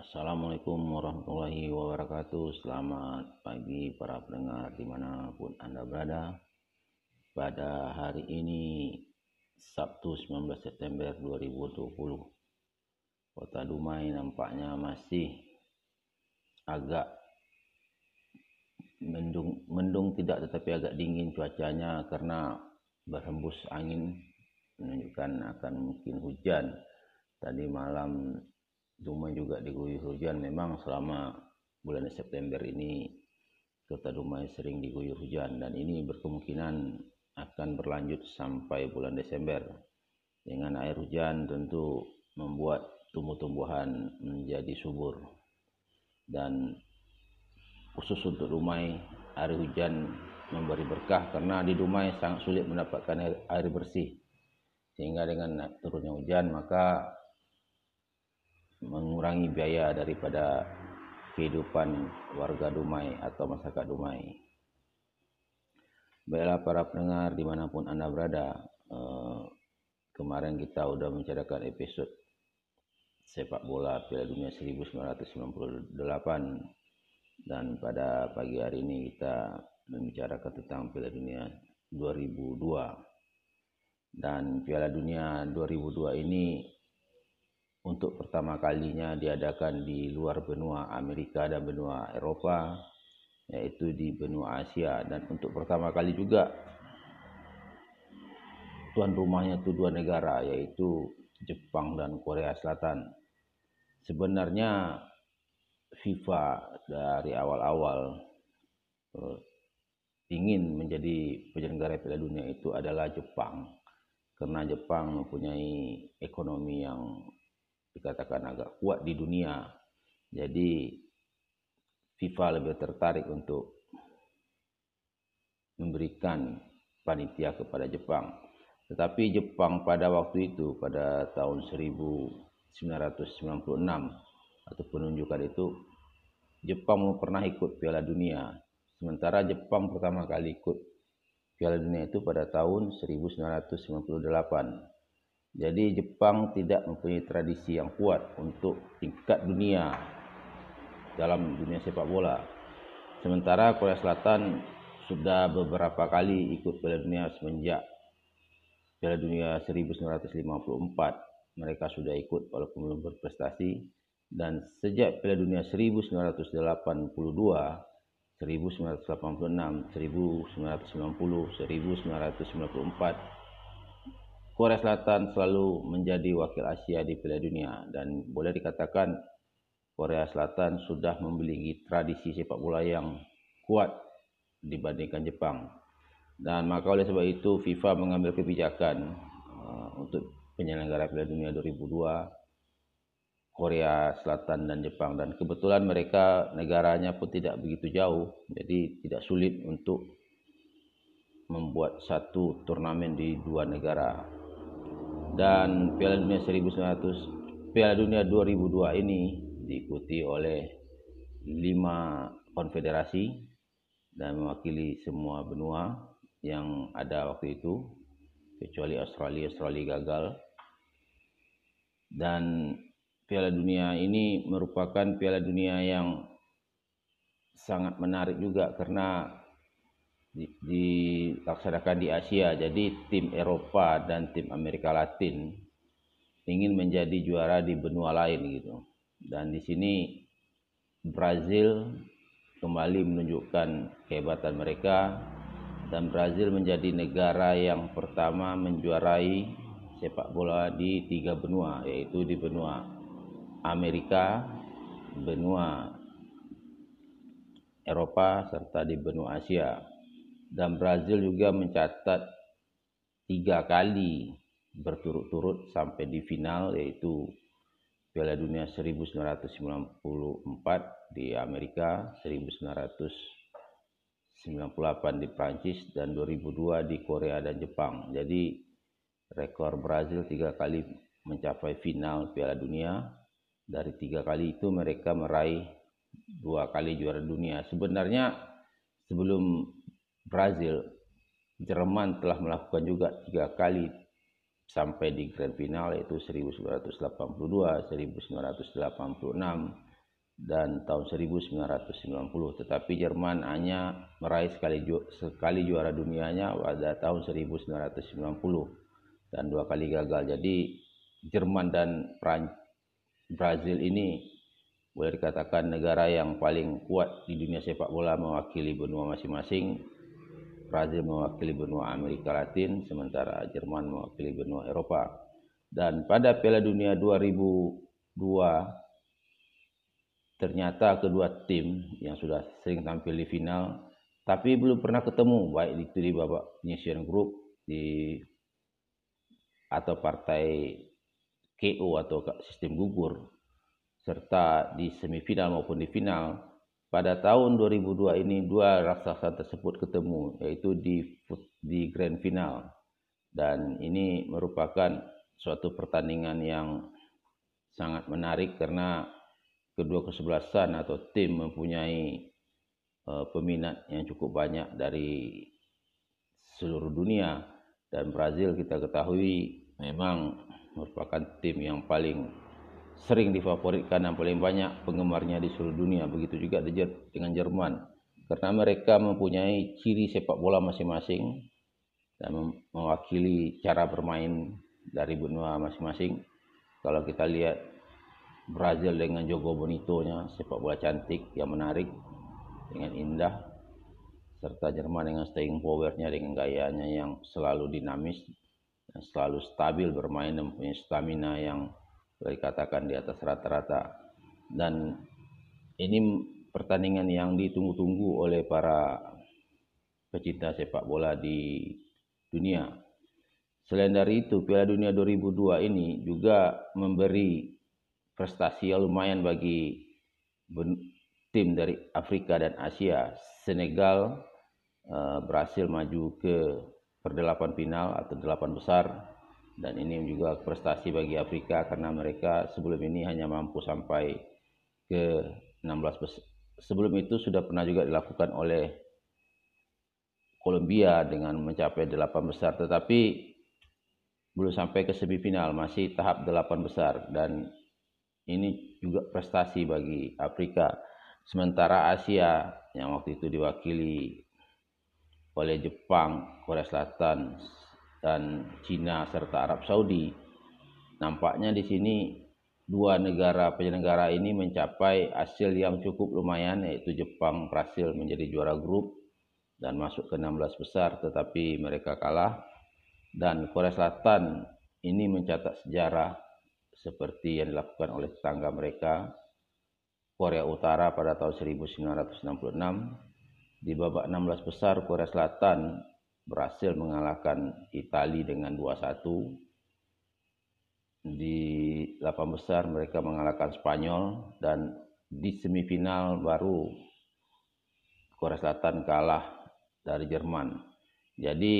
Assalamualaikum warahmatullahi wabarakatuh. Selamat pagi para pendengar di mana pun Anda berada. Pada hari ini Sabtu 19 September 2020 Kota Dumai nampaknya masih agak mendung, mendung tidak tetapi agak dingin cuacanya karena berhembus angin menunjukkan akan mungkin hujan. Tadi malam Dumai juga diguyur hujan. Memang selama bulan September ini kota Dumai sering diguyur hujan dan ini berkemungkinan akan berlanjut sampai bulan Desember. Dengan air hujan tentu membuat tumbuh-tumbuhan menjadi subur. Dan khusus untuk Dumai, air hujan memberi berkah karena di Dumai sangat sulit mendapatkan air, bersih. Sehingga dengan turunnya hujan maka mengurangi biaya daripada kehidupan warga Dumai atau masyarakat Dumai. Baiklah para pendengar di mana pun anda berada, eh, kemarin kita sudah menceritakan episod sepak bola Piala Dunia 1998 dan pada pagi hari ini kita membicarakan tentang Piala Dunia 2002 dan Piala Dunia 2002 ini untuk pertama kalinya diadakan di luar benua Amerika dan benua Eropa yaitu di benua Asia dan untuk pertama kali juga tuan rumahnya itu dua negara yaitu Jepang dan Korea Selatan. Sebenarnya FIFA dari awal-awal uh, ingin menjadi penyelenggara Piala Dunia itu adalah Jepang karena Jepang mempunyai ekonomi yang dikatakan agak kuat di dunia. Jadi FIFA lebih tertarik untuk memberikan panitia kepada Jepang. Tetapi Jepang pada waktu itu pada tahun 1996 atau penunjukan itu Jepang pernah ikut Piala Dunia. Sementara Jepang pertama kali ikut Piala Dunia itu pada tahun 1998. Jadi Jepang tidak mempunyai tradisi yang kuat untuk tingkat dunia dalam dunia sepak bola. Sementara Korea Selatan sudah beberapa kali ikut Piala Dunia semenjak Piala Dunia 1954. Mereka sudah ikut walaupun belum berprestasi dan sejak Piala Dunia 1982, 1986, 1990, 1994 Korea Selatan selalu menjadi wakil Asia di Piala Dunia dan boleh dikatakan Korea Selatan sudah memiliki tradisi sepak bola yang kuat dibandingkan Jepang. Dan maka oleh sebab itu FIFA mengambil kebijakan uh, untuk penyelenggara Piala Dunia 2002 Korea Selatan dan Jepang dan kebetulan mereka negaranya pun tidak begitu jauh jadi tidak sulit untuk membuat satu turnamen di dua negara dan Piala Dunia 1900 Piala Dunia 2002 ini diikuti oleh lima konfederasi dan mewakili semua benua yang ada waktu itu kecuali Australia Australia gagal. Dan Piala Dunia ini merupakan Piala Dunia yang sangat menarik juga karena dilaksanakan di Asia. Jadi tim Eropa dan tim Amerika Latin ingin menjadi juara di benua lain gitu. Dan di sini Brazil kembali menunjukkan kehebatan mereka dan Brazil menjadi negara yang pertama menjuarai sepak bola di tiga benua yaitu di benua Amerika, benua Eropa serta di benua Asia dan Brazil juga mencatat tiga kali berturut-turut sampai di final yaitu Piala Dunia 1994 di Amerika, 1998 di Prancis dan 2002 di Korea dan Jepang. Jadi rekor Brazil tiga kali mencapai final Piala Dunia. Dari tiga kali itu mereka meraih dua kali juara dunia. Sebenarnya sebelum Brazil, Jerman telah melakukan juga tiga kali sampai di grand final yaitu 1982, 1986, dan tahun 1990 tetapi Jerman hanya meraih sekali ju sekali juara dunianya pada tahun 1990 dan dua kali gagal. Jadi Jerman dan Pran Brazil ini boleh dikatakan negara yang paling kuat di dunia sepak bola mewakili benua masing-masing Brazil mewakili benua Amerika Latin sementara Jerman mewakili benua Eropa. Dan pada Piala Dunia 2002 ternyata kedua tim yang sudah sering tampil di final tapi belum pernah ketemu baik itu di babak penyisian grup di atau partai KO atau sistem gugur serta di semifinal maupun di final pada tahun 2002 ini dua raksasa tersebut ketemu yaitu di di grand final. Dan ini merupakan suatu pertandingan yang sangat menarik karena kedua kesebelasan atau tim mempunyai uh, peminat yang cukup banyak dari seluruh dunia. Dan Brazil kita ketahui memang merupakan tim yang paling sering difavoritkan dan paling banyak penggemarnya di seluruh dunia. Begitu juga dengan Jerman. Karena mereka mempunyai ciri sepak bola masing-masing dan mewakili cara bermain dari benua masing-masing. Kalau kita lihat Brazil dengan Jogo Bonito-nya, sepak bola cantik yang menarik dengan indah serta Jerman dengan staying power-nya dengan gayanya yang selalu dinamis dan selalu stabil bermain dan punya stamina yang boleh dikatakan di atas rata-rata dan ini pertandingan yang ditunggu-tunggu oleh para pecinta sepak bola di dunia. Selain dari itu, Piala Dunia 2002 ini juga memberi prestasi yang lumayan bagi tim dari Afrika dan Asia. Senegal uh, berhasil maju ke perdelapan final atau delapan besar dan ini juga prestasi bagi Afrika karena mereka sebelum ini hanya mampu sampai ke 16 besar. Sebelum itu sudah pernah juga dilakukan oleh Kolombia dengan mencapai delapan besar tetapi belum sampai ke semifinal masih tahap delapan besar dan ini juga prestasi bagi Afrika. Sementara Asia yang waktu itu diwakili oleh Jepang, Korea Selatan, dan Cina serta Arab Saudi. Nampaknya di sini dua negara penyelenggara ini mencapai hasil yang cukup lumayan yaitu Jepang berhasil menjadi juara grup dan masuk ke 16 besar tetapi mereka kalah dan Korea Selatan ini mencatat sejarah seperti yang dilakukan oleh tetangga mereka Korea Utara pada tahun 1966 di babak 16 besar Korea Selatan berhasil mengalahkan Italia dengan 2-1 di 8 besar mereka mengalahkan Spanyol dan di semifinal baru Korea Selatan kalah dari Jerman. Jadi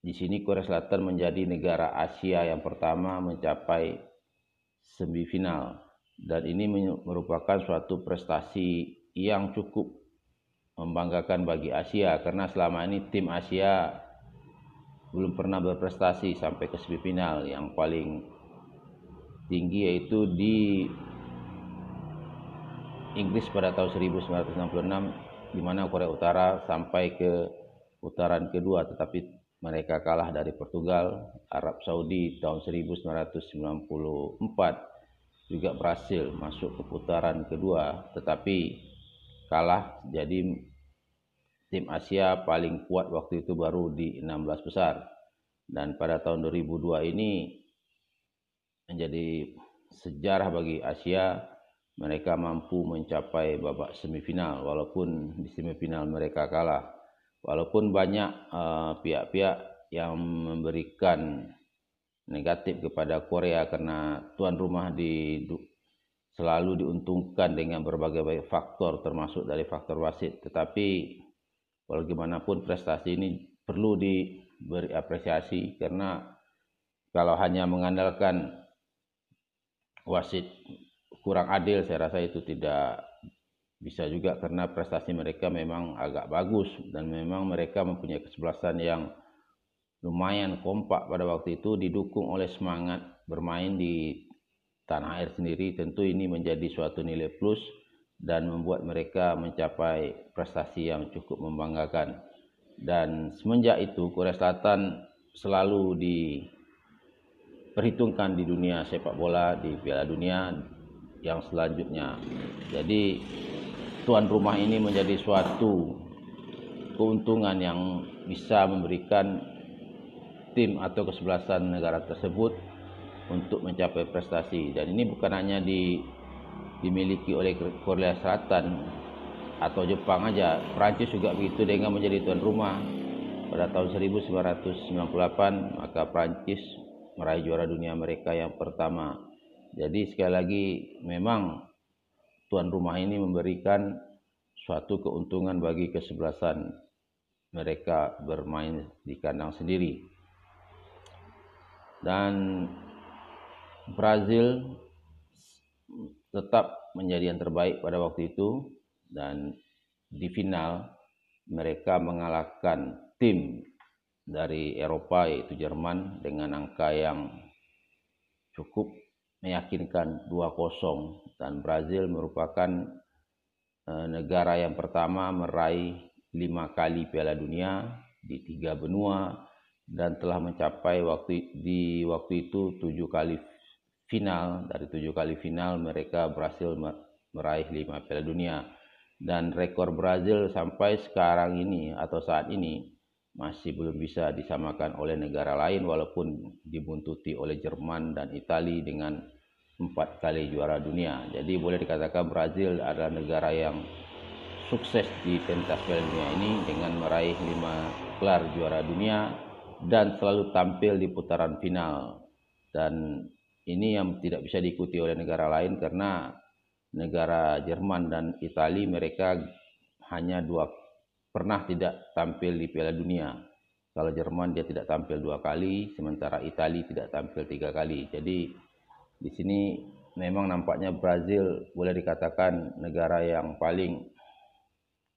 di sini Korea Selatan menjadi negara Asia yang pertama mencapai semifinal. Dan ini merupakan suatu prestasi yang cukup membanggakan bagi Asia karena selama ini tim Asia belum pernah berprestasi sampai ke semifinal. Yang paling tinggi yaitu di Inggris pada tahun 1966 di mana Korea Utara sampai ke putaran kedua tetapi mereka kalah dari Portugal, Arab Saudi tahun 1994 juga berhasil masuk ke putaran kedua tetapi kalah. Jadi tim Asia paling kuat waktu itu baru di 16 besar. Dan pada tahun 2002 ini menjadi sejarah bagi Asia mereka mampu mencapai babak semifinal walaupun di semifinal mereka kalah. Walaupun banyak eh, pihak-pihak uh, yang memberikan negatif kepada Korea karena tuan rumah di selalu diuntungkan dengan berbagai faktor termasuk dari faktor wasit. Tetapi bagaimanapun prestasi ini perlu diberi apresiasi karena kalau hanya mengandalkan wasit kurang adil saya rasa itu tidak bisa juga karena prestasi mereka memang agak bagus dan memang mereka mempunyai kesebelasan yang lumayan kompak pada waktu itu didukung oleh semangat bermain di tanah air sendiri tentu ini menjadi suatu nilai plus dan membuat mereka mencapai prestasi yang cukup membanggakan. Dan semenjak itu Korea Selatan selalu diperhitungkan di dunia sepak bola di Piala Dunia yang selanjutnya. Jadi tuan rumah ini menjadi suatu keuntungan yang bisa memberikan tim atau kesebelasan negara tersebut untuk mencapai prestasi. Dan ini bukan hanya di dimiliki oleh Korea Selatan atau Jepang aja. Prancis juga begitu dengan menjadi tuan rumah. Pada tahun 1998 maka Prancis meraih juara dunia mereka yang pertama. Jadi sekali lagi memang tuan rumah ini memberikan suatu keuntungan bagi kesebelasan mereka bermain di kandang sendiri. Dan Brazil tetap menjadi yang terbaik pada waktu itu dan di final mereka mengalahkan tim dari Eropa yaitu Jerman dengan angka yang cukup meyakinkan 2-0 dan Brazil merupakan eh, negara yang pertama meraih lima kali Piala Dunia di tiga benua dan telah mencapai waktu di waktu itu tujuh kali final dari tujuh kali final mereka berhasil meraih lima Piala Dunia dan rekor Brazil sampai sekarang ini atau saat ini masih belum bisa disamakan oleh negara lain walaupun dibuntuti oleh Jerman dan Italia dengan empat kali juara dunia. Jadi boleh dikatakan Brazil adalah negara yang sukses di pentas Piala Dunia ini dengan meraih lima gelar juara dunia dan selalu tampil di putaran final. Dan ini yang tidak bisa diikuti oleh negara lain karena negara Jerman dan Italia mereka hanya dua pernah tidak tampil di Piala Dunia. Kalau Jerman dia tidak tampil dua kali, sementara Italia tidak tampil tiga kali. Jadi di sini memang nampaknya Brazil boleh dikatakan negara yang paling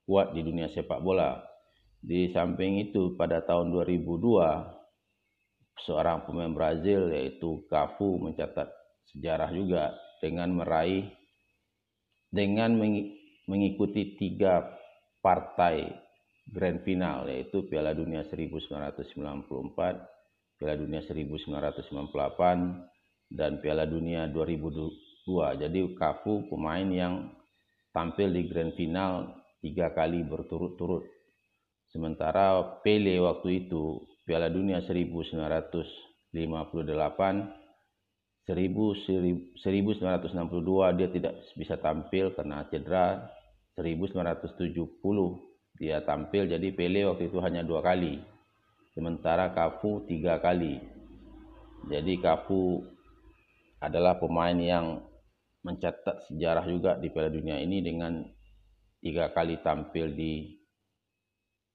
kuat di dunia sepak bola. Di samping itu pada tahun 2002 seorang pemain Brazil yaitu Cafu mencatat sejarah juga dengan meraih dengan mengikuti tiga partai grand final yaitu Piala Dunia 1994, Piala Dunia 1998 dan Piala Dunia 2002. Jadi Cafu pemain yang tampil di grand final tiga kali berturut-turut. Sementara Pele waktu itu Piala Dunia 1958 1962 dia tidak bisa tampil karena cedera. 1970 dia tampil. Jadi Pele waktu itu hanya dua kali. Sementara Cafu tiga kali. Jadi Cafu adalah pemain yang mencatat sejarah juga di Piala Dunia ini dengan tiga kali tampil di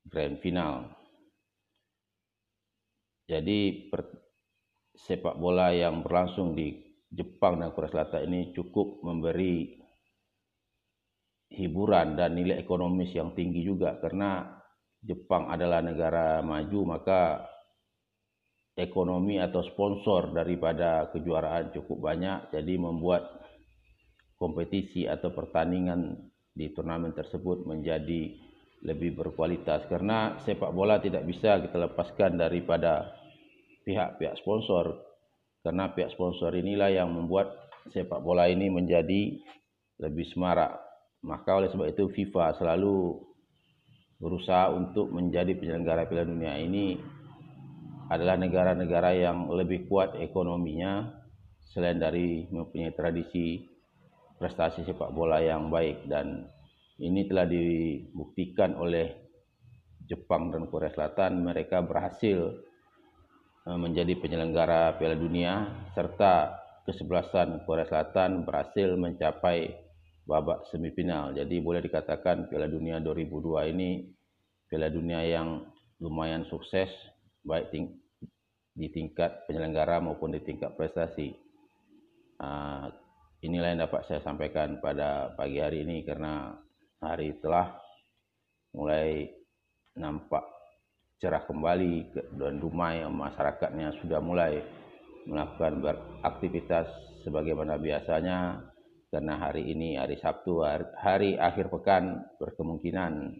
Grand Final jadi per, sepak bola yang berlangsung di Jepang dan Korea Selatan ini cukup memberi hiburan dan nilai ekonomis yang tinggi juga. Karena Jepang adalah negara maju maka ekonomi atau sponsor daripada kejuaraan cukup banyak. Jadi membuat kompetisi atau pertandingan di turnamen tersebut menjadi lebih berkualitas. Karena sepak bola tidak bisa kita lepaskan daripada pihak-pihak sponsor. Karena pihak sponsor inilah yang membuat sepak bola ini menjadi lebih semarak. Maka oleh sebab itu FIFA selalu berusaha untuk menjadi penyelenggara Piala Dunia ini adalah negara-negara yang lebih kuat ekonominya selain dari mempunyai tradisi prestasi sepak bola yang baik. Dan ini telah dibuktikan oleh Jepang dan Korea Selatan. Mereka berhasil menjadi penyelenggara Piala Dunia serta kesebelasan Korea Selatan berhasil mencapai babak semifinal. Jadi boleh dikatakan Piala Dunia 2002 ini Piala Dunia yang lumayan sukses baik ting di tingkat penyelenggara maupun di tingkat prestasi. Uh, inilah yang dapat saya sampaikan pada pagi hari ini karena hari telah mulai nampak cerah kembali dan rumah yang masyarakatnya sudah mulai melakukan beraktivitas sebagaimana biasanya karena hari ini hari Sabtu hari, hari akhir pekan berkemungkinan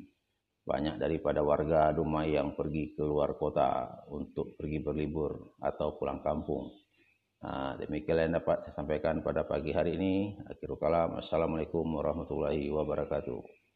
banyak daripada warga Dumai yang pergi ke luar kota untuk pergi berlibur atau pulang kampung. Ha, demikian yang dapat saya sampaikan pada pagi hari ini. Akhirul kalam. Assalamualaikum warahmatullahi wabarakatuh.